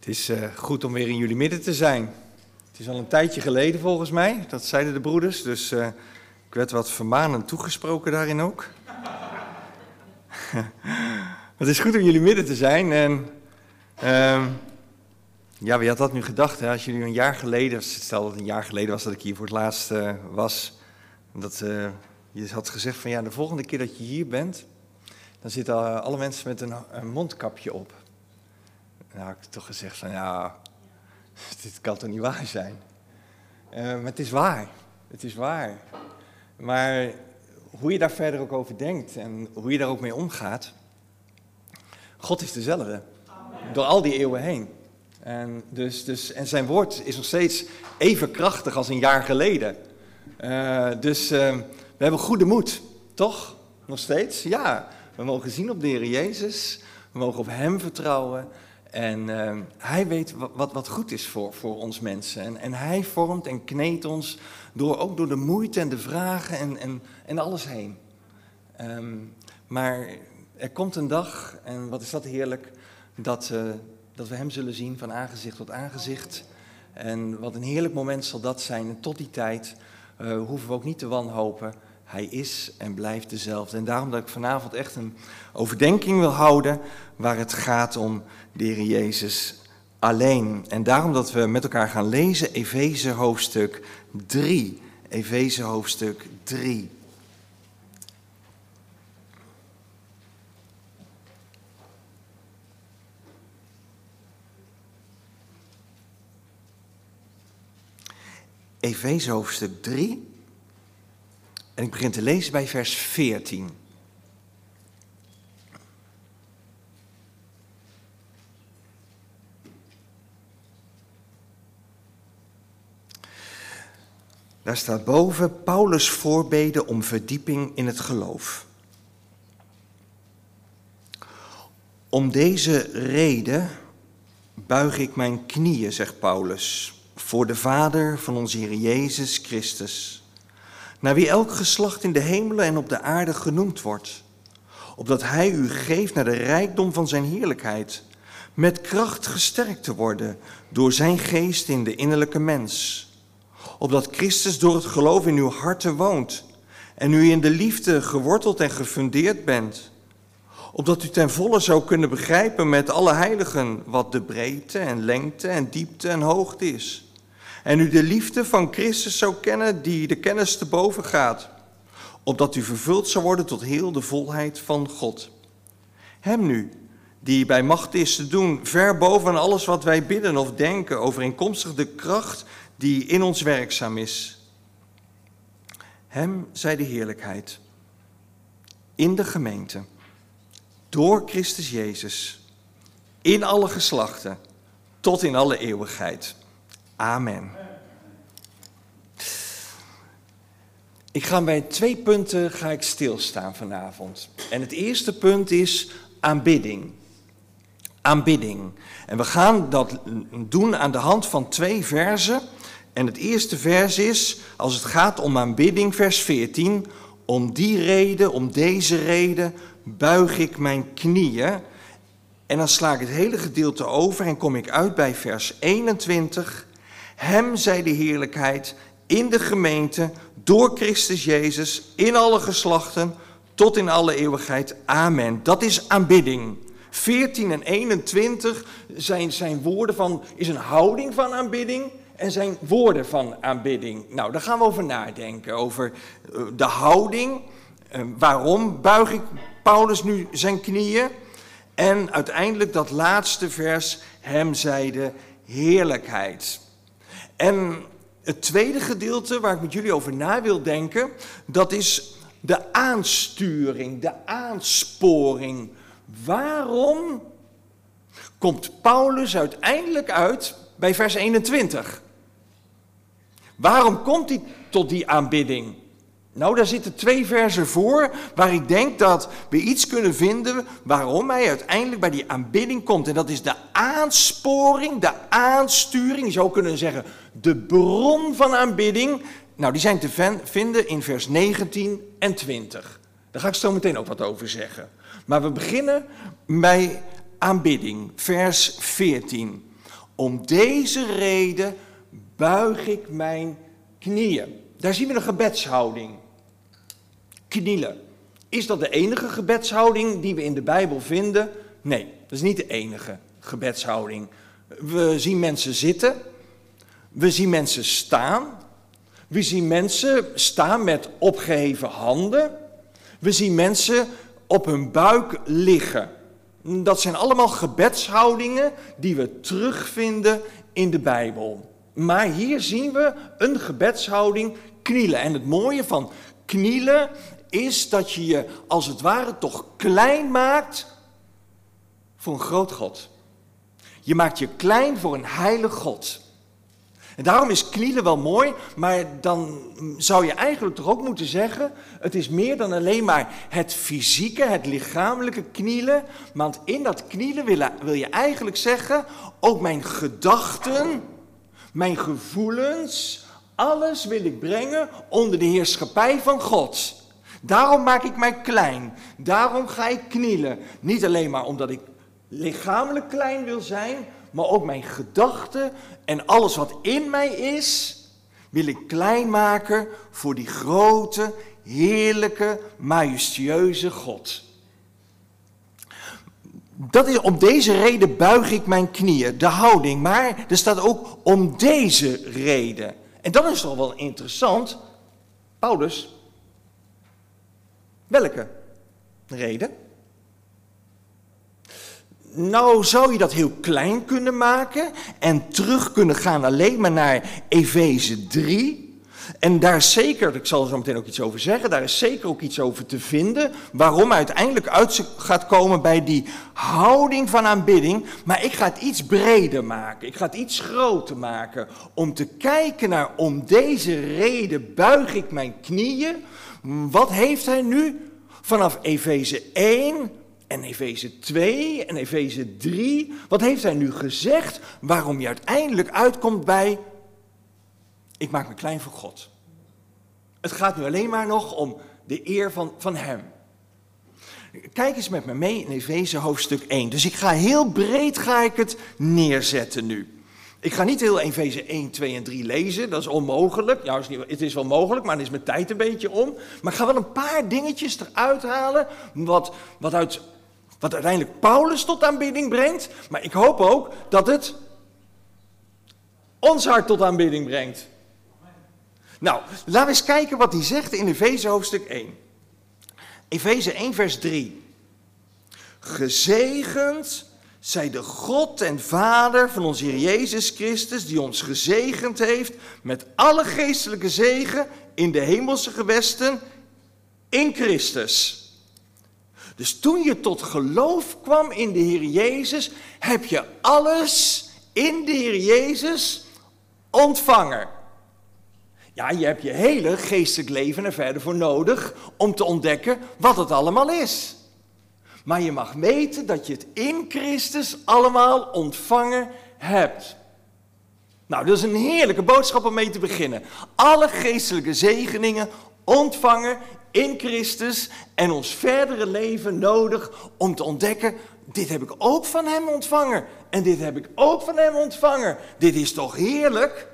Het is uh, goed om weer in jullie midden te zijn. Het is al een tijdje geleden volgens mij, dat zeiden de broeders, dus uh, ik werd wat vermanend toegesproken daarin ook. het is goed om jullie midden te zijn en uh, ja, wie had dat nu gedacht? Hè? Als jullie een jaar geleden, stel dat het een jaar geleden was dat ik hier voor het laatst uh, was, dat je had gezegd van ja, de volgende keer dat je hier bent, dan zitten alle mensen met een mondkapje op nou, heb ik toch gezegd van ja, dit kan toch niet waar zijn. Uh, maar het is waar. Het is waar. Maar hoe je daar verder ook over denkt en hoe je daar ook mee omgaat, God is dezelfde. Amen. Door al die eeuwen heen. En, dus, dus, en zijn woord is nog steeds even krachtig als een jaar geleden. Uh, dus uh, we hebben goede moed, toch? Nog steeds? Ja, we mogen zien op de Heer Jezus. We mogen op Hem vertrouwen. En uh, hij weet wat, wat, goed is voor, voor ons mensen. En, en, hij vormt en kneedt ons door, ook door de moeite en de vragen en, en, en alles heen. Um, maar er komt een dag, en wat is dat heerlijk, dat, uh, dat we hem zullen zien van aangezicht tot aangezicht. En wat een heerlijk moment zal dat zijn. En tot die tijd uh, hoeven we ook niet te wanhopen. Hij is en blijft dezelfde. En daarom dat ik vanavond echt een overdenking wil houden waar het gaat om de Heer Jezus alleen. En daarom dat we met elkaar gaan lezen Efeze hoofdstuk 3. Efeze hoofdstuk 3. Efeze hoofdstuk 3. En ik begin te lezen bij vers 14. Daar staat boven Paulus' voorbeden om verdieping in het geloof. Om deze reden buig ik mijn knieën, zegt Paulus, voor de Vader van onze Heer Jezus Christus, naar wie elk geslacht in de hemelen en op de aarde genoemd wordt, opdat Hij u geeft naar de rijkdom van Zijn heerlijkheid, met kracht gesterkt te worden door Zijn geest in de innerlijke mens opdat Christus door het geloof in uw harten woont en u in de liefde geworteld en gefundeerd bent. Opdat u ten volle zou kunnen begrijpen met alle heiligen wat de breedte en lengte en diepte en hoogte is. En u de liefde van Christus zou kennen die de kennis te boven gaat. Opdat u vervuld zou worden tot heel de volheid van God. Hem nu, die bij macht is te doen, ver boven alles wat wij bidden of denken, overeenkomstig de kracht die in ons werkzaam is. Hem zij de heerlijkheid in de gemeente, door Christus Jezus, in alle geslachten, tot in alle eeuwigheid. Amen. Ik ga bij twee punten ga ik stilstaan vanavond. En het eerste punt is aanbidding. Aanbidding. En we gaan dat doen aan de hand van twee versen en het eerste vers is, als het gaat om aanbidding, vers 14. Om die reden, om deze reden, buig ik mijn knieën. En dan sla ik het hele gedeelte over en kom ik uit bij vers 21. Hem zij de heerlijkheid in de gemeente, door Christus Jezus, in alle geslachten, tot in alle eeuwigheid. Amen. Dat is aanbidding. 14 en 21 zijn, zijn woorden van, is een houding van aanbidding en zijn woorden van aanbidding. Nou, daar gaan we over nadenken, over eh, de houding. Eh, waarom buig ik Paulus nu zijn knieën? En uiteindelijk dat laatste vers, hem zeide heerlijkheid. En het tweede gedeelte waar ik met jullie over na wil denken, dat is de aansturing, de aansporing. Waarom komt Paulus uiteindelijk uit bij vers 21? Waarom komt hij tot die aanbidding? Nou, daar zitten twee versen voor waar ik denk dat we iets kunnen vinden waarom hij uiteindelijk bij die aanbidding komt. En dat is de aansporing, de aansturing, je zou kunnen zeggen de bron van aanbidding. Nou, die zijn te vinden in vers 19 en 20. Daar ga ik zo meteen ook wat over zeggen. Maar we beginnen bij aanbidding, vers 14. Om deze reden buig ik mijn knieën. Daar zien we een gebedshouding. Knielen. Is dat de enige gebedshouding die we in de Bijbel vinden? Nee, dat is niet de enige gebedshouding. We zien mensen zitten. We zien mensen staan. We zien mensen staan met opgeheven handen. We zien mensen op hun buik liggen. Dat zijn allemaal gebedshoudingen die we terugvinden in de Bijbel. Maar hier zien we een gebedshouding knielen. En het mooie van knielen is dat je je als het ware toch klein maakt voor een groot God. Je maakt je klein voor een heilig God. En daarom is knielen wel mooi, maar dan zou je eigenlijk toch ook moeten zeggen: het is meer dan alleen maar het fysieke, het lichamelijke knielen. Want in dat knielen wil, wil je eigenlijk zeggen: ook mijn gedachten, mijn gevoelens, alles wil ik brengen onder de heerschappij van God. Daarom maak ik mij klein. Daarom ga ik knielen. Niet alleen maar omdat ik lichamelijk klein wil zijn, maar ook mijn gedachten en alles wat in mij is, wil ik klein maken voor die grote, heerlijke, majestueuze God. Dat is, om deze reden buig ik mijn knieën, de houding. Maar er staat ook om deze reden. En dat is toch wel interessant. Paulus, welke reden? Nou zou je dat heel klein kunnen maken en terug kunnen gaan alleen maar naar Efeze 3. En daar is zeker, ik zal er zo meteen ook iets over zeggen, daar is zeker ook iets over te vinden. Waarom uiteindelijk uit gaat komen bij die houding van aanbidding. Maar ik ga het iets breder maken. Ik ga het iets groter maken. Om te kijken naar, om deze reden buig ik mijn knieën. Wat heeft hij nu vanaf Efeze 1 en Efeze 2 en Efeze 3. Wat heeft hij nu gezegd waarom je uiteindelijk uitkomt bij, ik maak me klein voor God. Het gaat nu alleen maar nog om de eer van, van hem. Kijk eens met me mee in Efeze hoofdstuk 1. Dus ik ga heel breed ga ik het neerzetten nu. Ik ga niet heel Efeze 1, 2 en 3 lezen, dat is onmogelijk. Ja, het is wel mogelijk, maar dan is mijn tijd een beetje om. Maar ik ga wel een paar dingetjes eruit halen, wat, wat uit wat uiteindelijk Paulus tot aanbidding brengt. Maar ik hoop ook dat het ons hart tot aanbidding brengt. Nou, laten we eens kijken wat hij zegt in Efeze hoofdstuk 1. Efeze 1, vers 3. Gezegend zij de God en Vader van onze Heer Jezus Christus, die ons gezegend heeft met alle geestelijke zegen in de hemelse gewesten in Christus. Dus toen je tot geloof kwam in de Heer Jezus, heb je alles in de Heer Jezus ontvangen. Ja, je hebt je hele geestelijk leven er verder voor nodig om te ontdekken wat het allemaal is. Maar je mag weten dat je het in Christus allemaal ontvangen hebt. Nou, dat is een heerlijke boodschap om mee te beginnen. Alle geestelijke zegeningen ontvangen in Christus en ons verdere leven nodig om te ontdekken, dit heb ik ook van Hem ontvangen en dit heb ik ook van Hem ontvangen. Dit is toch heerlijk?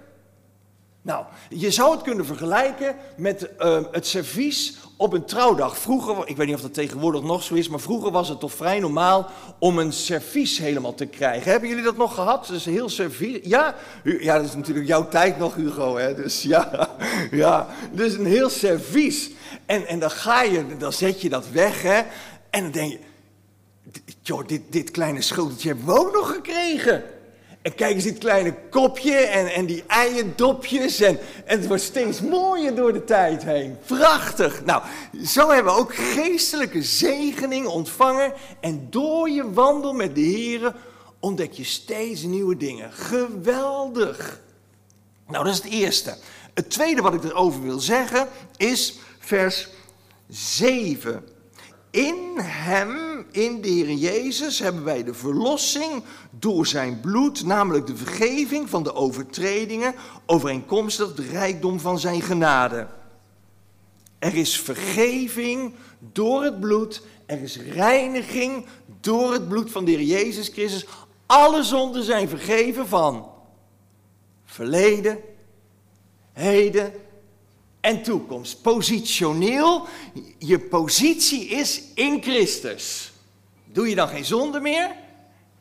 Nou, je zou het kunnen vergelijken met uh, het servies op een trouwdag. Vroeger, ik weet niet of dat tegenwoordig nog zo is, maar vroeger was het toch vrij normaal om een servies helemaal te krijgen. Hebben jullie dat nog gehad? Dus een heel servies. Ja, ja, dat is natuurlijk jouw tijd nog, Hugo. Hè? Dus ja, ja, dus een heel servies. En, en dan ga je, dan zet je dat weg, hè. En dan denk je, joh, dit, dit kleine schuldertje hebben we ook nog gekregen. En kijk eens dit kleine kopje en, en die eiendopjes. En, en het wordt steeds mooier door de tijd heen. Prachtig. Nou, zo hebben we ook geestelijke zegening ontvangen. En door je wandel met de Heer ontdek je steeds nieuwe dingen. Geweldig. Nou, dat is het eerste. Het tweede wat ik erover wil zeggen is vers 7. In hem, in de Heer Jezus, hebben wij de verlossing door zijn bloed, namelijk de vergeving van de overtredingen, overeenkomstig de rijkdom van zijn genade. Er is vergeving door het bloed, er is reiniging door het bloed van de Heer Jezus Christus. Alle zonden zijn vergeven van verleden, heden en toekomst. Positioneel, je positie is in Christus. Doe je dan geen zonde meer?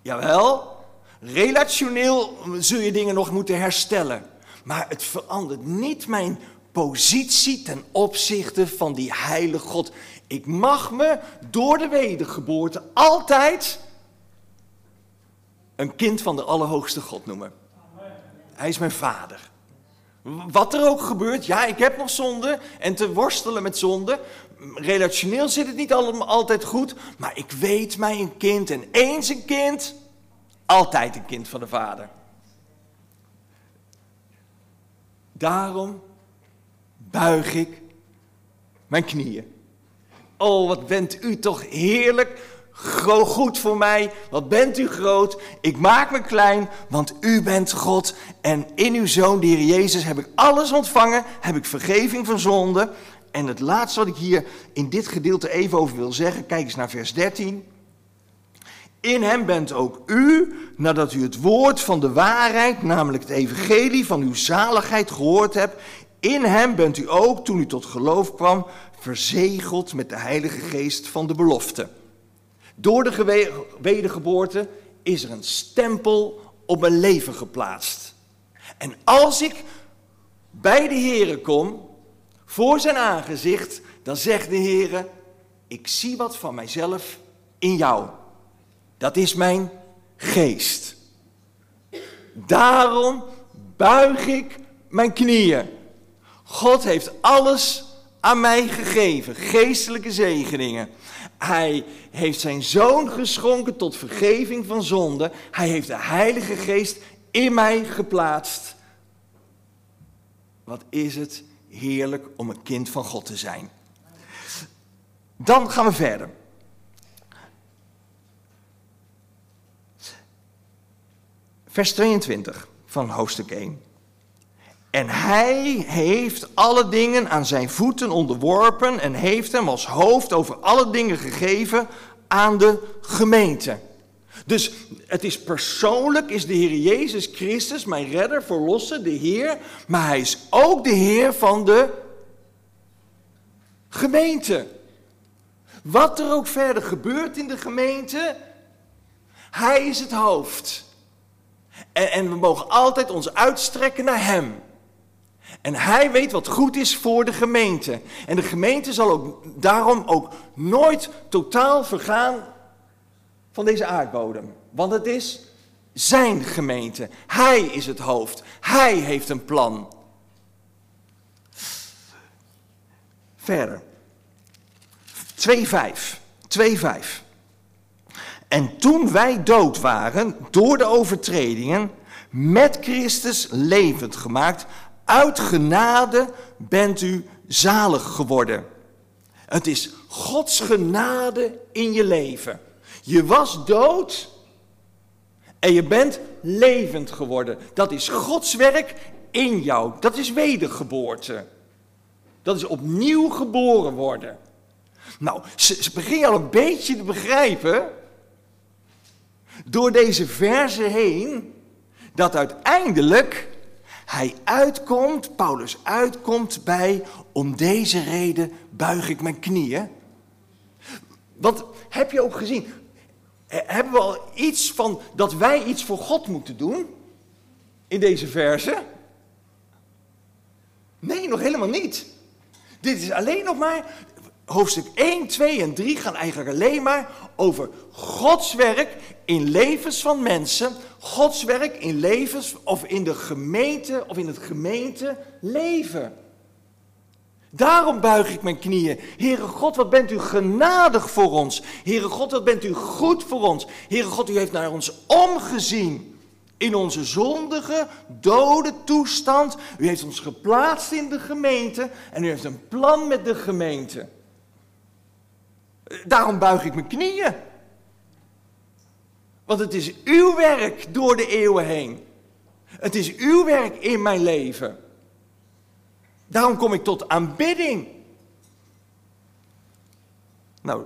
Jawel. Relationeel zul je dingen nog moeten herstellen. Maar het verandert niet mijn positie ten opzichte van die heilige God. Ik mag me door de wedergeboorte altijd een kind van de Allerhoogste God noemen. Hij is mijn vader. Wat er ook gebeurt, ja, ik heb nog zonde en te worstelen met zonde. Relationeel zit het niet altijd goed, maar ik weet mij een kind en eens een kind, altijd een kind van de Vader. Daarom buig ik mijn knieën. Oh, wat bent u toch heerlijk goed voor mij. Wat bent u groot. Ik maak me klein, want u bent God. En in uw zoon, de Jezus, heb ik alles ontvangen. Heb ik vergeving van zonde. En het laatste wat ik hier in dit gedeelte even over wil zeggen, kijk eens naar vers 13. In hem bent ook u, nadat u het woord van de waarheid, namelijk het evangelie van uw zaligheid gehoord hebt, in hem bent u ook, toen u tot geloof kwam, verzegeld met de Heilige Geest van de belofte. Door de wedergeboorte is er een stempel op mijn leven geplaatst. En als ik bij de Heere kom, voor zijn aangezicht, dan zegt de Heere, ik zie wat van mijzelf in jou. Dat is mijn geest. Daarom buig ik mijn knieën. God heeft alles aan mij gegeven, geestelijke zegeningen. Hij heeft zijn zoon geschonken tot vergeving van zonde. Hij heeft de Heilige Geest in mij geplaatst. Wat is het heerlijk om een kind van God te zijn. Dan gaan we verder. Vers 22 van hoofdstuk 1. En hij heeft alle dingen aan zijn voeten onderworpen en heeft hem als hoofd over alle dingen gegeven aan de gemeente. Dus het is persoonlijk, is de Heer Jezus Christus mijn redder, verlosser, de Heer, maar hij is ook de Heer van de gemeente. Wat er ook verder gebeurt in de gemeente, hij is het hoofd. En, en we mogen altijd ons uitstrekken naar hem. En hij weet wat goed is voor de gemeente. En de gemeente zal ook daarom ook nooit totaal vergaan van deze aardbodem. Want het is zijn gemeente. Hij is het hoofd. Hij heeft een plan. Verder. 2.5. 2.5. En toen wij dood waren door de overtredingen, met Christus levend gemaakt, uit genade bent u zalig geworden. Het is Gods genade in je leven. Je was dood en je bent levend geworden. Dat is Gods werk in jou. Dat is wedergeboorte. Dat is opnieuw geboren worden. Nou, ze, ze begin al een beetje te begrijpen door deze verse heen dat uiteindelijk hij uitkomt, Paulus uitkomt bij, om deze reden buig ik mijn knieën. Want heb je ook gezien, hebben we al iets van dat wij iets voor God moeten doen in deze verse? Nee, nog helemaal niet. Dit is alleen nog maar, hoofdstuk 1, 2 en 3 gaan eigenlijk alleen maar over Gods werk in levens van mensen, Gods werk in levens of in de gemeente of in het gemeente leven. Daarom buig ik mijn knieën. Heere God, wat bent u genadig voor ons. Heere God, wat bent u goed voor ons. Heere God, u heeft naar ons omgezien. In onze zondige, dode toestand. U heeft ons geplaatst in de gemeente. En u heeft een plan met de gemeente. Daarom buig ik mijn knieën. Want het is uw werk door de eeuwen heen. Het is uw werk in mijn leven. Daarom kom ik tot aanbidding. Nou,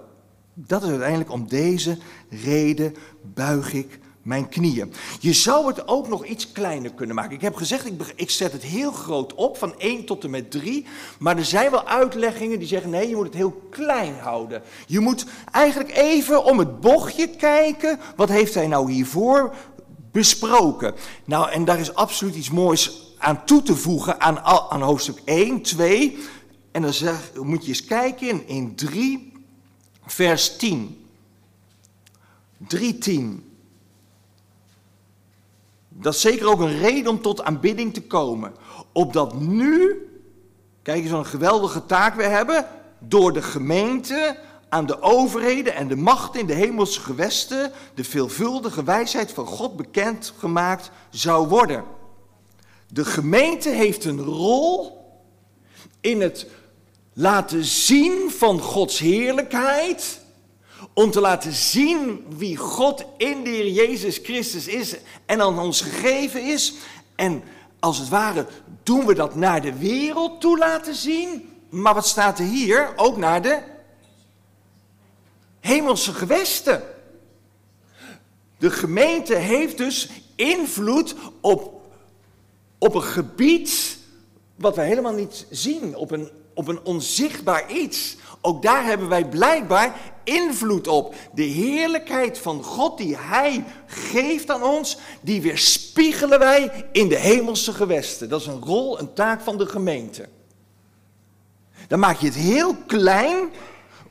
dat is uiteindelijk om deze reden buig ik mijn knieën. Je zou het ook nog iets kleiner kunnen maken. Ik heb gezegd, ik, ik zet het heel groot op, van 1 tot en met 3. Maar er zijn wel uitleggingen die zeggen, nee, je moet het heel klein houden. Je moet eigenlijk even om het bochtje kijken. Wat heeft hij nou hiervoor besproken? Nou, en daar is absoluut iets moois aan toe te voegen aan, aan hoofdstuk 1, 2. En dan zeg, moet je eens kijken in, in 3, vers 10. 3:10. Dat is zeker ook een reden om tot aanbidding te komen. Opdat nu, kijk eens een geweldige taak we hebben, door de gemeente aan de overheden en de machten in de hemelse gewesten de veelvuldige wijsheid van God bekend gemaakt zou worden. De gemeente heeft een rol in het laten zien van Gods heerlijkheid om te laten zien wie God in de Heer Jezus Christus is en aan ons gegeven is. En als het ware doen we dat naar de wereld toe laten zien. Maar wat staat er hier? Ook naar de hemelse gewesten. De gemeente heeft dus invloed op, op een gebied wat we helemaal niet zien, op een, op een onzichtbaar iets. Ook daar hebben wij blijkbaar invloed op. De heerlijkheid van God die Hij geeft aan ons, die weerspiegelen wij in de hemelse gewesten. Dat is een rol, een taak van de gemeente. Dan maak je het heel klein.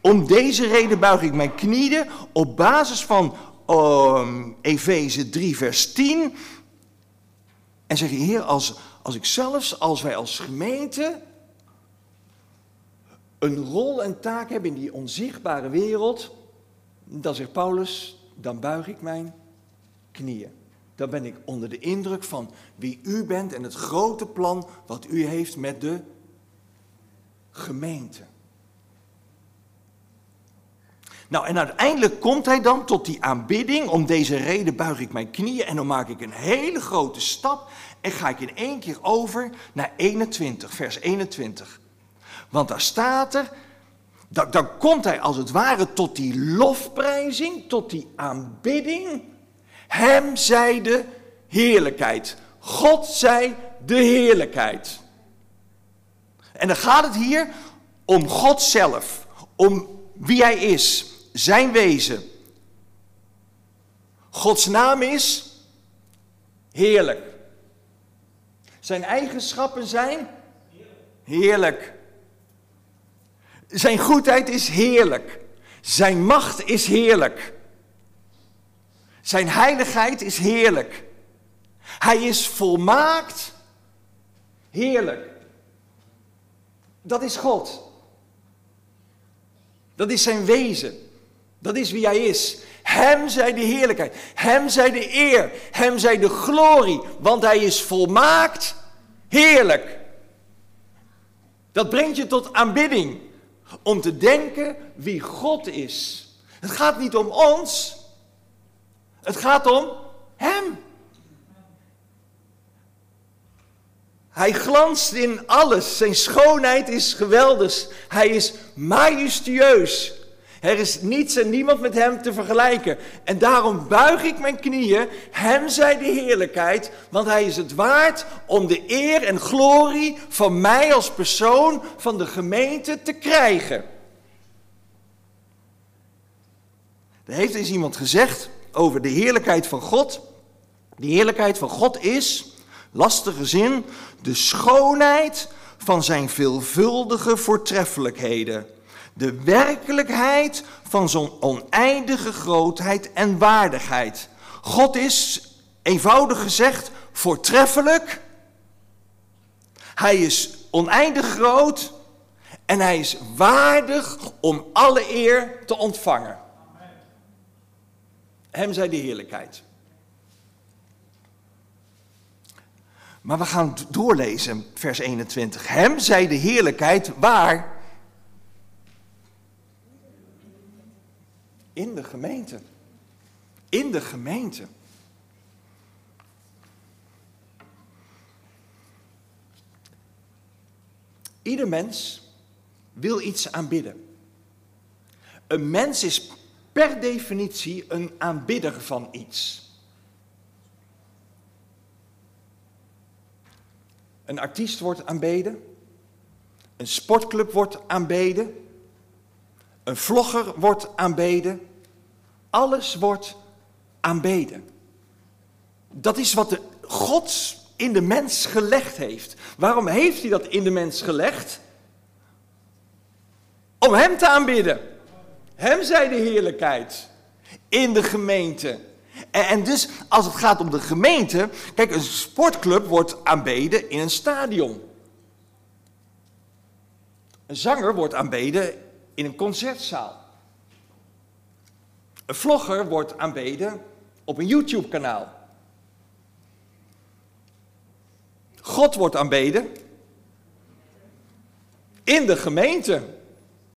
Om deze reden buig ik mijn knieën op basis van um, Efeze 3, vers 10. En zeg je, Heer, als, als ik zelfs, als wij als gemeente een rol en taak hebben in die onzichtbare wereld, dan zegt Paulus, dan buig ik mijn knieën. Dan ben ik onder de indruk van wie u bent en het grote plan wat u heeft met de gemeente. Nou, en uiteindelijk komt hij dan tot die aanbidding. Om deze reden buig ik mijn knieën en dan maak ik een hele grote stap en ga ik in één keer over naar 21, vers 21. Want daar staat er, dan, dan komt hij als het ware tot die lofprijzing, tot die aanbidding. Hem zij de heerlijkheid. God zij de heerlijkheid. En dan gaat het hier om God zelf, om wie hij is, zijn wezen. Gods naam is heerlijk. Zijn eigenschappen zijn heerlijk. Zijn goedheid is heerlijk. Zijn macht is heerlijk. Zijn heiligheid is heerlijk. Hij is volmaakt heerlijk. Dat is God. Dat is zijn wezen. Dat is wie hij is. Hem zij de heerlijkheid. Hem zij de eer. Hem zij de glorie. Want hij is volmaakt heerlijk. Dat brengt je tot aanbidding. Om te denken wie God is. Het gaat niet om ons. Het gaat om Hem. Hij glanst in alles. Zijn schoonheid is geweldig. Hij is majestueus. Er is niets en niemand met hem te vergelijken. En daarom buig ik mijn knieën. Hem zij de heerlijkheid, want hij is het waard om de eer en glorie van mij als persoon van de gemeente te krijgen. Er heeft eens iemand gezegd over de heerlijkheid van God. De heerlijkheid van God is, lastige zin, de schoonheid van zijn veelvuldige voortreffelijkheden de werkelijkheid van zo'n oneindige grootheid en waardigheid. God is, eenvoudig gezegd, voortreffelijk. Hij is oneindig groot en hij is waardig om alle eer te ontvangen. Hem zij de heerlijkheid. Maar we gaan doorlezen, vers 21. Hem zij de heerlijkheid waar in de gemeente. In de gemeente. Ieder mens wil iets aanbidden. Een mens is per definitie een aanbidder van iets. Een artiest wordt aanbeden. Een sportclub wordt aanbeden. Een vlogger wordt aanbeden. Alles wordt aanbeden. Dat is wat de God in de mens gelegd heeft. Waarom heeft hij dat in de mens gelegd? Om hem te aanbidden. Hem zij de heerlijkheid in de gemeente. En, dus als het gaat om de gemeente, kijk, een sportclub wordt aanbeden in een stadion. Een zanger wordt aanbeden in een concertzaal. Een vlogger wordt aanbeden op een YouTube-kanaal. God wordt aanbeden in de gemeente.